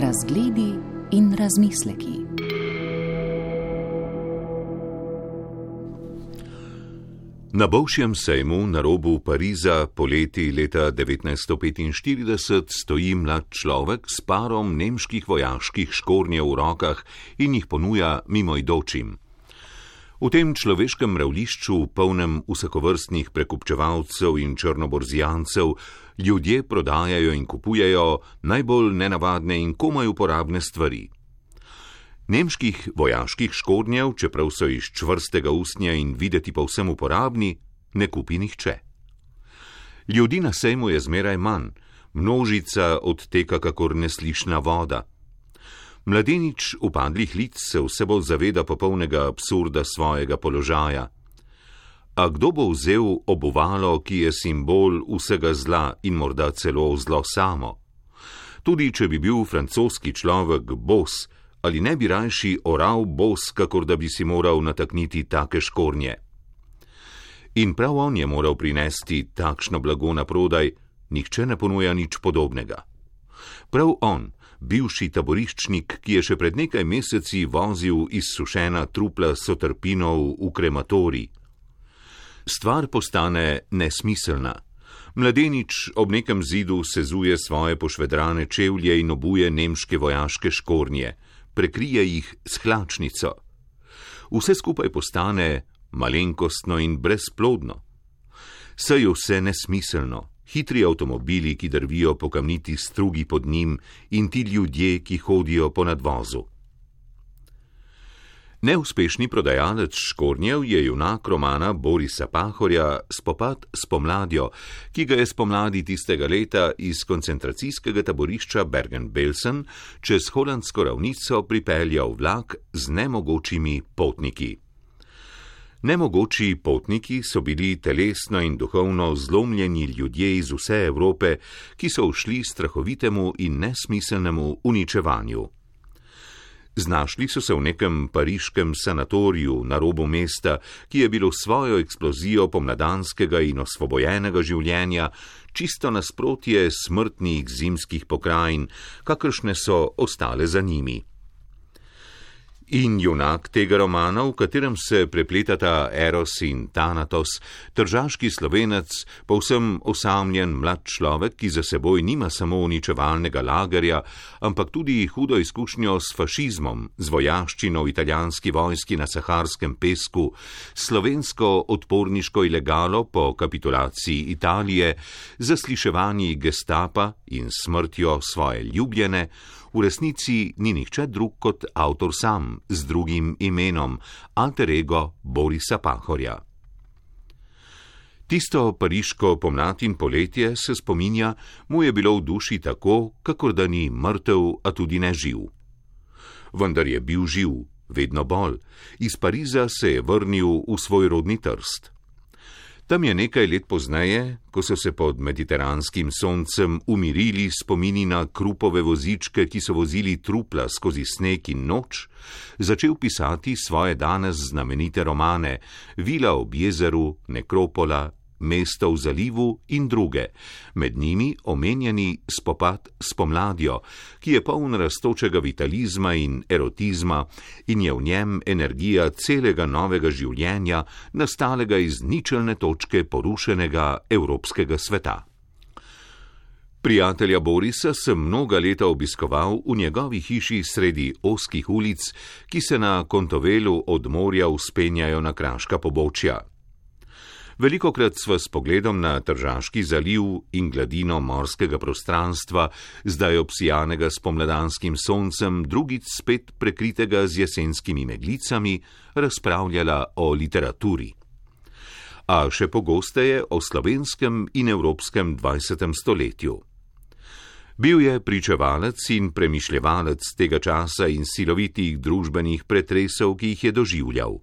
Razgledi in razmisleki. Na Bovšjem sejmu na robu Pariza poleti leta 1945 stoji mlad človek s parom nemških vojaških škornjev v rokah in jih ponuja mimoidočim. V tem človeškem mravlišču, polnem vsakovrstnih prekupčevalcev in črnoborzijancev, ljudje prodajajo in kupujejo najbolj nenavadne in komaj uporabne stvari. Nemških vojaških škodnjev, čeprav so iz čvrstega usnja in videti povsem uporabni, ne kupi nihče. Ljudi na sejmu je zmeraj manj, množica odteka kakor neslišna voda. Mladenič upadlih lic se vse bolj zaveda popolnega absurda svojega položaja. A kdo bo vzel obuvalo, ki je simbol vsega zla in morda celo zlo samo? Tudi če bi bil francoski človek bos, ali ne bi rajši oral bos, kakor da bi si moral natakniti take škornje. In prav on je moral prinesti takšno blago na prodaj, nihče ne ponuja nič podobnega. Prav on, bivši taboriščnik, ki je še pred nekaj meseci vozil izsušena trupla sotrpinov v krematori. Stvar postane nesmiselna. Mladenič ob nekem zidu sezuje svoje pošvedrane čevlje in obuje nemške vojaške škornje prekrije jih s hlačnico. Vse skupaj postane malenkostno in brezplodno. Saj je vse nesmiselno, hitri avtomobili, ki drvijo po kamniti strugi pod njim, in ti ljudje, ki hodijo po nadvozu. Neuspešni prodajalec škornjev je junak romana Borisa Pahorja Spopad s pomladjo, ki ga je spomladi tistega leta iz koncentracijskega taborišča Bergen-Belsen čez holandsko ravnico pripeljal vlak z nemogočimi potniki. Nemogoči potniki so bili telesno in duhovno zlomljeni ljudje iz vse Evrope, ki so ušli strahovitemu in nesmiselnemu uničevanju. Znašli so se v nekem pariškem sanatoriju na robu mesta, ki je bilo svojo eksplozijo pomladanskega in osvobojenega življenja čisto nasprotje smrtnih zimskih pokrajin, kakršne so ostale za njimi. In junak tega romana, v katerem se prepletata Eros in Thanatos, tržaški slovenec, povsem osamljen mlad človek, ki za seboj nima samo uničevalnega lagerja, ampak tudi hudo izkušnjo s fašizmom, z vojaščino v italijanski vojski na saharskem pesku, slovensko odporniško ilegalo po kapitulaciji Italije, zasliševanji gestapa in smrtjo svoje ljubljene, v resnici ni nihče drug kot avtor sam z drugim imenom, alter ego Borisa Pahorja. Tisto pariško pomlad in poletje se spominja, mu je bilo v duši tako, kakor da ni mrtev, a tudi ne živ. Vendar je bil živ, vedno bolj, iz Pariza se je vrnil v svoj rodni trst. Tam je nekaj let pozneje, ko so se pod mediteranskim soncem umirili spomini na krupove vozičke, ki so vozili trupla skozi sneg in noč, začel pisati svoje danes znamenite romane Vila ob jezeru, Nekropola, mesto v zalivu in druge, med njimi omenjeni spopad s pomladjo, ki je poln rastočega vitalizma in erotizma in je v njem energija celega novega življenja, nastalega iz ničelne točke porušenega evropskega sveta. Prijatelja Borisa sem mnoga leta obiskoval v njegovi hiši sredi oskih ulic, ki se na kontovelu od morja uspenjajo na kraška pobočja. Velikokrat sva s pogledom na Tržaški zaliv in gladino morskega prostranstva, zdaj obsijanega s pomladanskim soncem, drugič spet prekritega z jesenskimi meglicami, razpravljala o literaturi. A še pogosteje o slovenskem in evropskem 20. stoletju. Bil je pričevalec in premišljevalec tega časa in silovitih družbenih pretresov, ki jih je doživljal.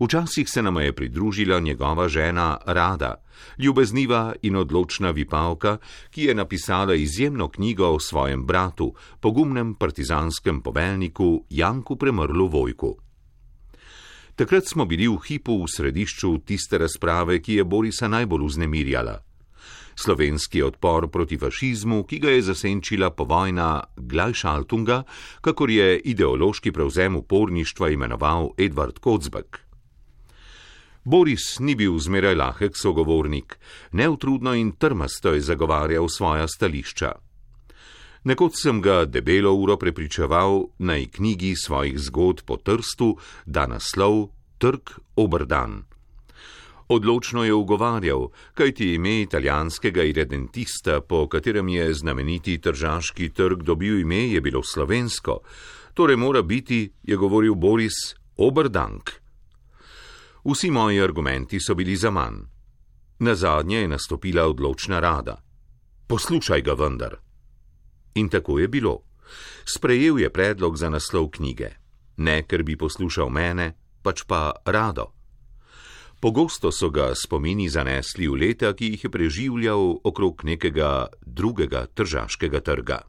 Včasih se nam je pridružila njegova žena Rada, ljubezniva in odločna vipavka, ki je napisala izjemno knjigo o svojem bratu, pogumnem partizanskem poveljniku Janku Premrlu Vojku. Takrat smo bili v hipu v središču tiste razprave, ki je Borisa najbolj uznemirjala. slovenski odpor proti fašizmu, ki ga je zasenčila povojna Glajšaltunga, kakor je ideološki prevzem uporništva imenoval Edward Kocbek. Boris ni bil zmeraj lahek sogovornik, neutrudno in trmasto je zagovarjal svoja stališča. Nekoč sem ga debelo uro prepričeval naj knjigi svojih zgodb po trstu, da naslov Trg obrdan. Odločno je ugovarjal, kajti ime italijanskega irredentista, po katerem je znameniti tržaški trg dobil ime, je bilo slovensko, torej mora biti, je govoril Boris, obrdank. Vsi moji argumenti so bili za manj. Na zadnje je nastopila odločna rada. Poslušaj ga vendar. In tako je bilo. Sprejel je predlog za naslov knjige. Ne, ker bi poslušal mene, pač pa rado. Pogosto so ga spomini zanesli v leta, ki jih je preživljal okrog nekega drugega tržaškega trga.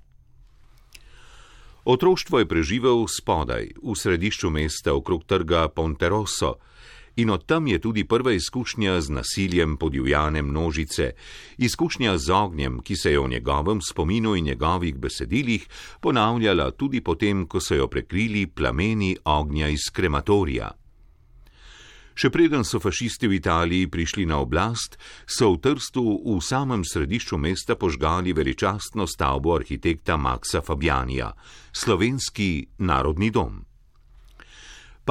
Otroštvo je preživel spodaj, v središču mesta okrog trga Ponteroso, in od tam je tudi prva izkušnja z nasiljem podivjane množice, izkušnja z ognjem, ki se je v njegovem spominu in njegovih besedilih ponavljala tudi potem, ko so jo prekrili plameni ognja iz krematorija. Še preden so fašisti v Italiji prišli na oblast, so v Trstu v samem središču mesta požgali veličastno stavbo arhitekta Maxa Fabianija, slovenski narodni dom.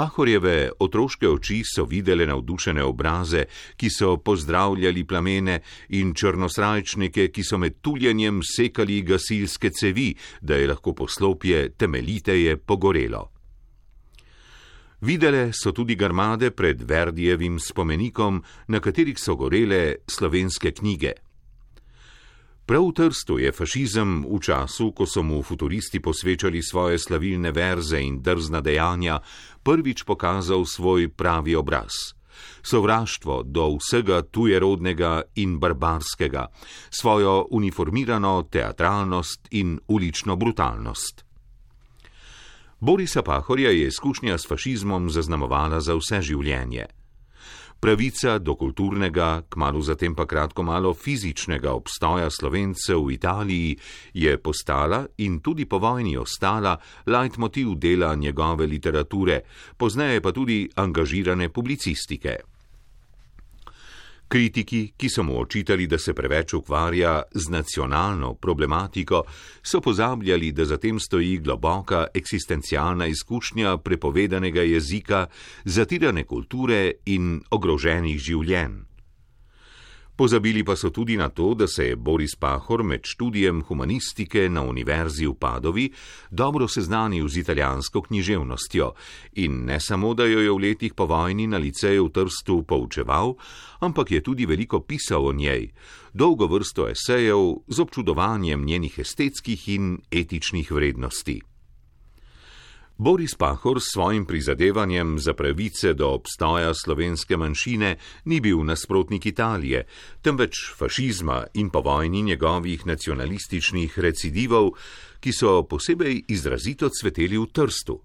Pahorjeve otroške oči so videle navdušene obraze, ki so pozdravljali plamene in črnosrajčnike, ki so med tuljenjem sekali gasilske cevi, da je lahko poslopje temeljiteje pogorelo. Videle so tudi garmade pred Verdijevim spomenikom, na katerih so gorele slovenske knjige. Prav v Trstu je fašizem v času, ko so mu futuristi posvečali svoje slavilne verze in drzna dejanja, prvič pokazal svoj pravi obraz. Sovraštvo do vsega tujerodnega in barbarskega, svojo uniformirano teatralnost in ulično brutalnost. Borisa Pahorja je izkušnja s fašizmom zaznamovala za vse življenje. Pravica do kulturnega, kmalo zatem pa kratko malo fizičnega obstoja slovencev v Italiji je postala in tudi po vojni ostala leitmotiv dela njegove literature, pozneje pa tudi angažirane publicistike. Kritiki, ki so mu očitali, da se preveč ukvarja z nacionalno problematiko, so pozabljali, da zatem stoji globoka eksistencialna izkušnja prepovedanega jezika, zatirane kulture in ogroženih življenj. Pozabili pa so tudi na to, da se je Boris Pahor med študijem humanistike na Univerzi v Padovi dobro seznanil z italijansko književnostjo in ne samo, da jo je v letih po vojni na liceju v Trstu poučeval, ampak je tudi veliko pisal o njej, dolgo vrsto esejev z občudovanjem njenih estetskih in etičnih vrednosti. Boris Pahor s svojim prizadevanjem za pravice do obstoja slovenske manjšine ni bil nasprotnik Italije, temveč fašizma in po vojni njegovih nacionalističnih recidivov, ki so posebej izrazito cveteli v Trstu.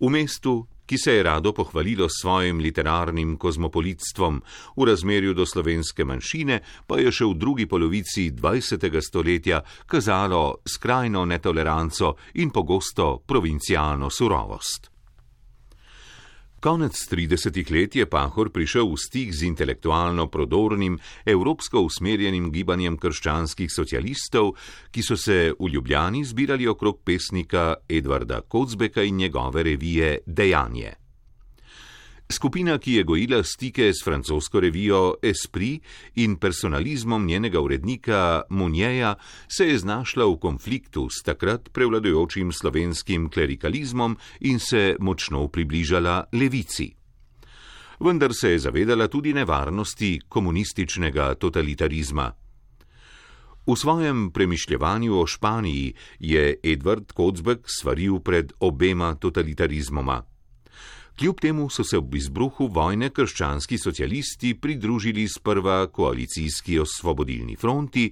V mestu, ki se je rado pohvalilo s svojim literarnim kozmopolitstvom v razmerju do slovenske manjšine, pa je še v drugi polovici 20. stoletja kazalo skrajno netoleranco in pogosto provincialno surovost. Konec 30. let je Pahor prišel v stik z intelektualno prodornim, evropsko usmerjenim gibanjem krščanskih socialistov, ki so se v Ljubljani zbirali okrog pesnika Edvarda Kocbeka in njegove revije Dejanje. Skupina, ki je gojila stike s francosko revijo Esprit in personalizmom njenega urednika Munjeja, se je znašla v konfliktu s takrat prevladujočim slovenskim klerikalizmom in se močno približala levici. Vendar se je zavedala tudi nevarnosti komunističnega totalitarizma. V svojem premišljevanju o Španiji je Edward Kocbek svaril pred obema totalitarizmoma. Kljub temu so se ob izbruhu vojne krščanski socialisti pridružili sprva koalicijski osvobodilni fronti,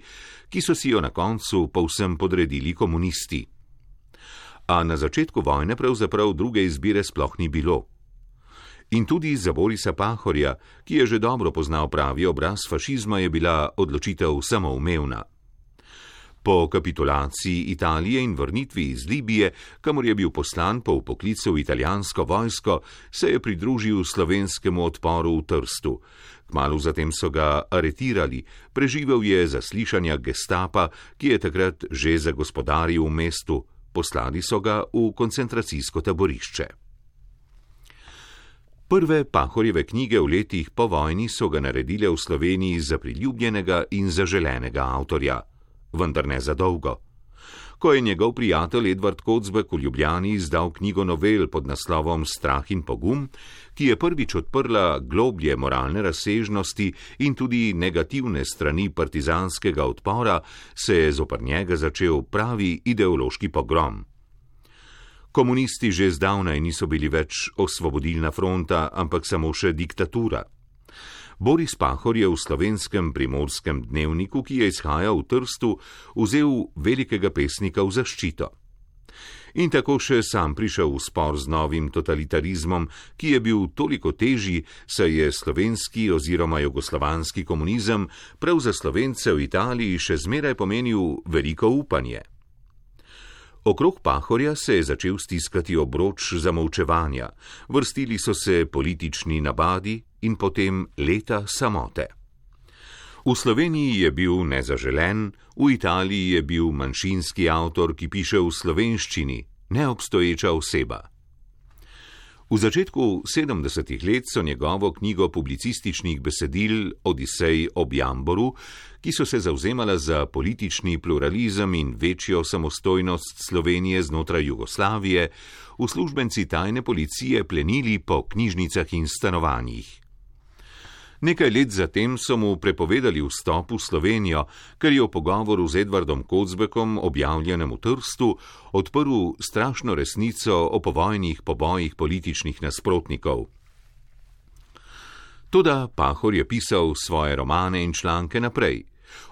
ki so si jo na koncu povsem podredili komunisti. A na začetku vojne pravzaprav druge izbire sploh ni bilo. In tudi za Borisa Pahorja, ki je že dobro poznal pravi obraz fašizma, je bila odločitev samoumevna. Po kapitulaciji Italije in vrnitvi iz Libije, kamor je bil poslan po poklicu v italijansko vojsko, se je pridružil slovenskemu odporu v Trstu. Kmalu zatem so ga aretirali, preživel je zaslišanja gestapa, ki je takrat že zagospodaril v mestu, poslali so ga v koncentracijsko taborišče. Prve Pahorjeve knjige v letih po vojni so ga naredile v Sloveniji za priljubljenega in zaželenega avtorja vendar ne za dolgo. Ko je njegov prijatelj Edward Kocbek v Ljubljani izdal knjigo novel pod naslovom Strah in pogum, ki je prvič odprla globlje moralne razsežnosti in tudi negativne strani partizanskega odpora, se je zopr njega začel pravi ideološki pogrom. Komunisti že zdavnaj niso bili več osvobodilna fronta, ampak samo še diktatura. Boris Pahor je v slovenskem primorskem dnevniku, ki je izhajal v Trstu, vzel velikega pesnika v zaščito. In tako še sam prišel v spor z novim totalitarizmom, ki je bil toliko težji, saj je slovenski oziroma jugoslovanski komunizem prav za slovence v Italiji še zmeraj pomenil veliko upanje. Okrog Pahorja se je začel stiskati obroč zamolčevanja, vrstili so se politični nabadi in potem leta samote. V Sloveniji je bil nezaželen, v Italiji je bil manjšinski avtor, ki piše v slovenščini, neobstoječa oseba. V začetku 70-ih let so njegovo knjigo publicističnih besedil Odisej ob Jamboru, ki so se zauzemala za politični pluralizem in večjo samostojnost Slovenije znotraj Jugoslavije, uslužbenci tajne policije plenili po knjižnicah in stanovanjih. Nekaj let zatem so mu prepovedali vstop v Slovenijo, ker je v pogovoru z Edvardom Kocbekom, objavljenem v Trstu, odprl strašno resnico o povojnih pobojih političnih nasprotnikov. Toda Pahor je pisal svoje romane in članke naprej.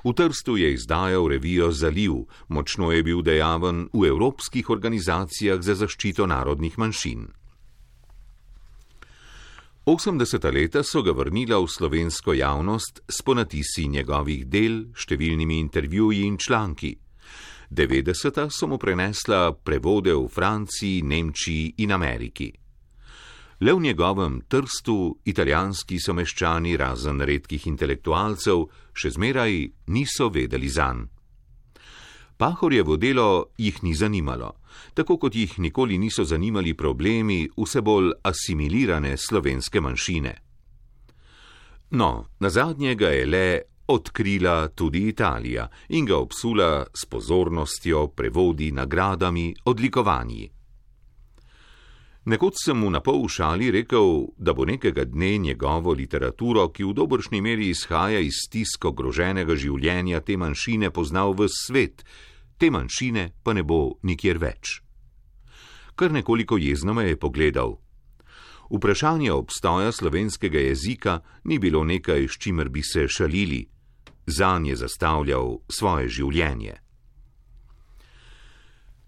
V Trstu je izdajal revijo Zaliv, močno je bil dejaven v evropskih organizacijah za zaščito narodnih manjšin. 80. leta so ga vrnila v slovensko javnost s ponatisi njegovih del, številnimi intervjuji in članki. 90. so mu prenesla prevode v Franciji, Nemčiji in Ameriki. Le v njegovem trstu italijanski so meščani, razen redkih intelektualcev, še zmeraj niso vedeli zanj. Pahorjevo delo jih ni zanimalo, tako kot jih nikoli niso zanimali problemi vse bolj asimilirane slovenske manjšine. No, na zadnje ga je le odkrila tudi Italija in ga obsula s pozornostjo, prevodi, nagradami, odlikovanji. Nekoč sem mu na pol šali rekel, da bo nekega dne njegovo literaturo, ki v dobršni meri izhaja iz stisko groženega življenja te manjšine, poznal v svet te manjšine pa ne bo nikjer več. Kar nekoliko jezno me je pogledal. Vprašanje obstoja slovenskega jezika ni bilo nekaj, s čimer bi se šalili, zanj je zastavljal svoje življenje.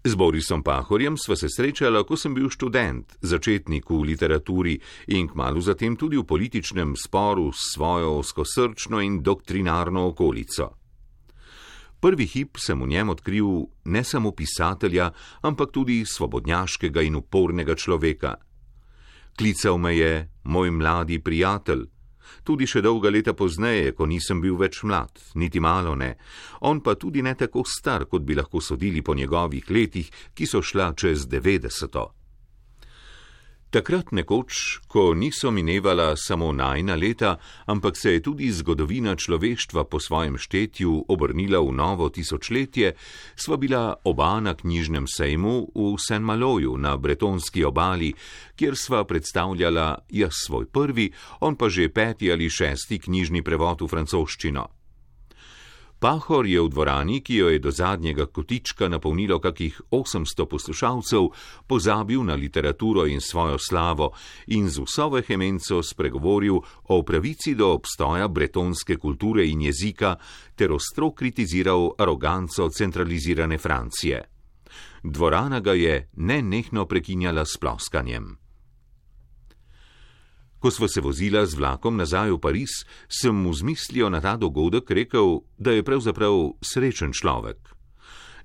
Z Borisom Pahorjem sva se srečala, ko sem bil študent, začetnik v literaturi in kmalo zatem tudi v političnem sporu s svojo oskosrčno in doktrinarno okolico. Prvi hip sem v njem odkril ne samo pisatelja, ampak tudi svobodnjaškega in upornega človeka. Klical me je moj mladi prijatelj, tudi še dolga leta pozneje, ko nisem bil več mlad, niti malo ne, on pa tudi ne tako star, kot bi lahko sodili po njegovih letih, ki so šla čez devetdeseto. Takrat nekoč, ko niso minevala samo najna leta, ampak se je tudi zgodovina človeštva po svojem štetju obrnila v novo tisočletje, sva bila oba na knjižnem sejmu v St. Maloju na bretonski obali, kjer sva predstavljala jaz svoj prvi, on pa že peti ali šesti knjižni prevod v francoščino. Pahor je v dvorani, ki jo je do zadnjega kotička napolnilo kakih 800 poslušalcev, pozabil na literaturo in svojo slavo in z vso vehemenco spregovoril o pravici do obstoja bretonske kulture in jezika ter ostro kritiziral aroganco centralizirane Francije. Dvorana ga je nenehno prekinjala s ploskanjem. Ko smo se vozila z vlakom nazaj v Pariz, sem mu z mislijo na ta dogodek rekel, da je pravzaprav srečen človek.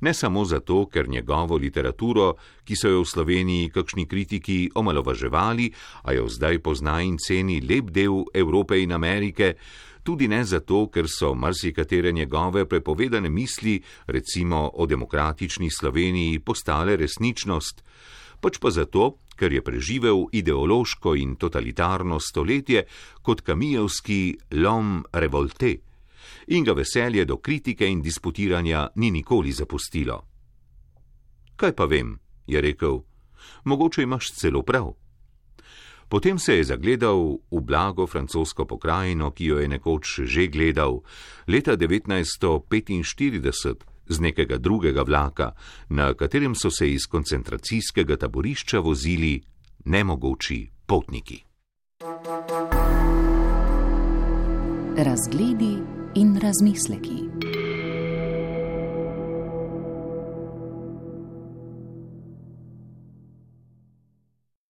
Ne samo zato, ker njegovo literaturo, ki so jo v Sloveniji kakšni kritiki omalovaževali, a jo zdaj pozna in ceni lep del Evrope in Amerike, tudi ne zato, ker so marsikatere njegove prepovedane misli, recimo o demokratični Sloveniji, postale resničnost, pač pa zato, ker je preživel ideološko in totalitarno stoletje kot kamijevski lom revolte in ga veselje do kritike in disputiranja ni nikoli zapustilo. Kaj pa vem, je rekel, mogoče imaš celo prav. Potem se je zagledal v blago francosko pokrajino, ki jo je nekoč že gledal, leta 1945 z nekega drugega vlaka, na katerem so se iz koncentracijskega taborišča vozili nemogoči potniki. Razgledi in razmisleki.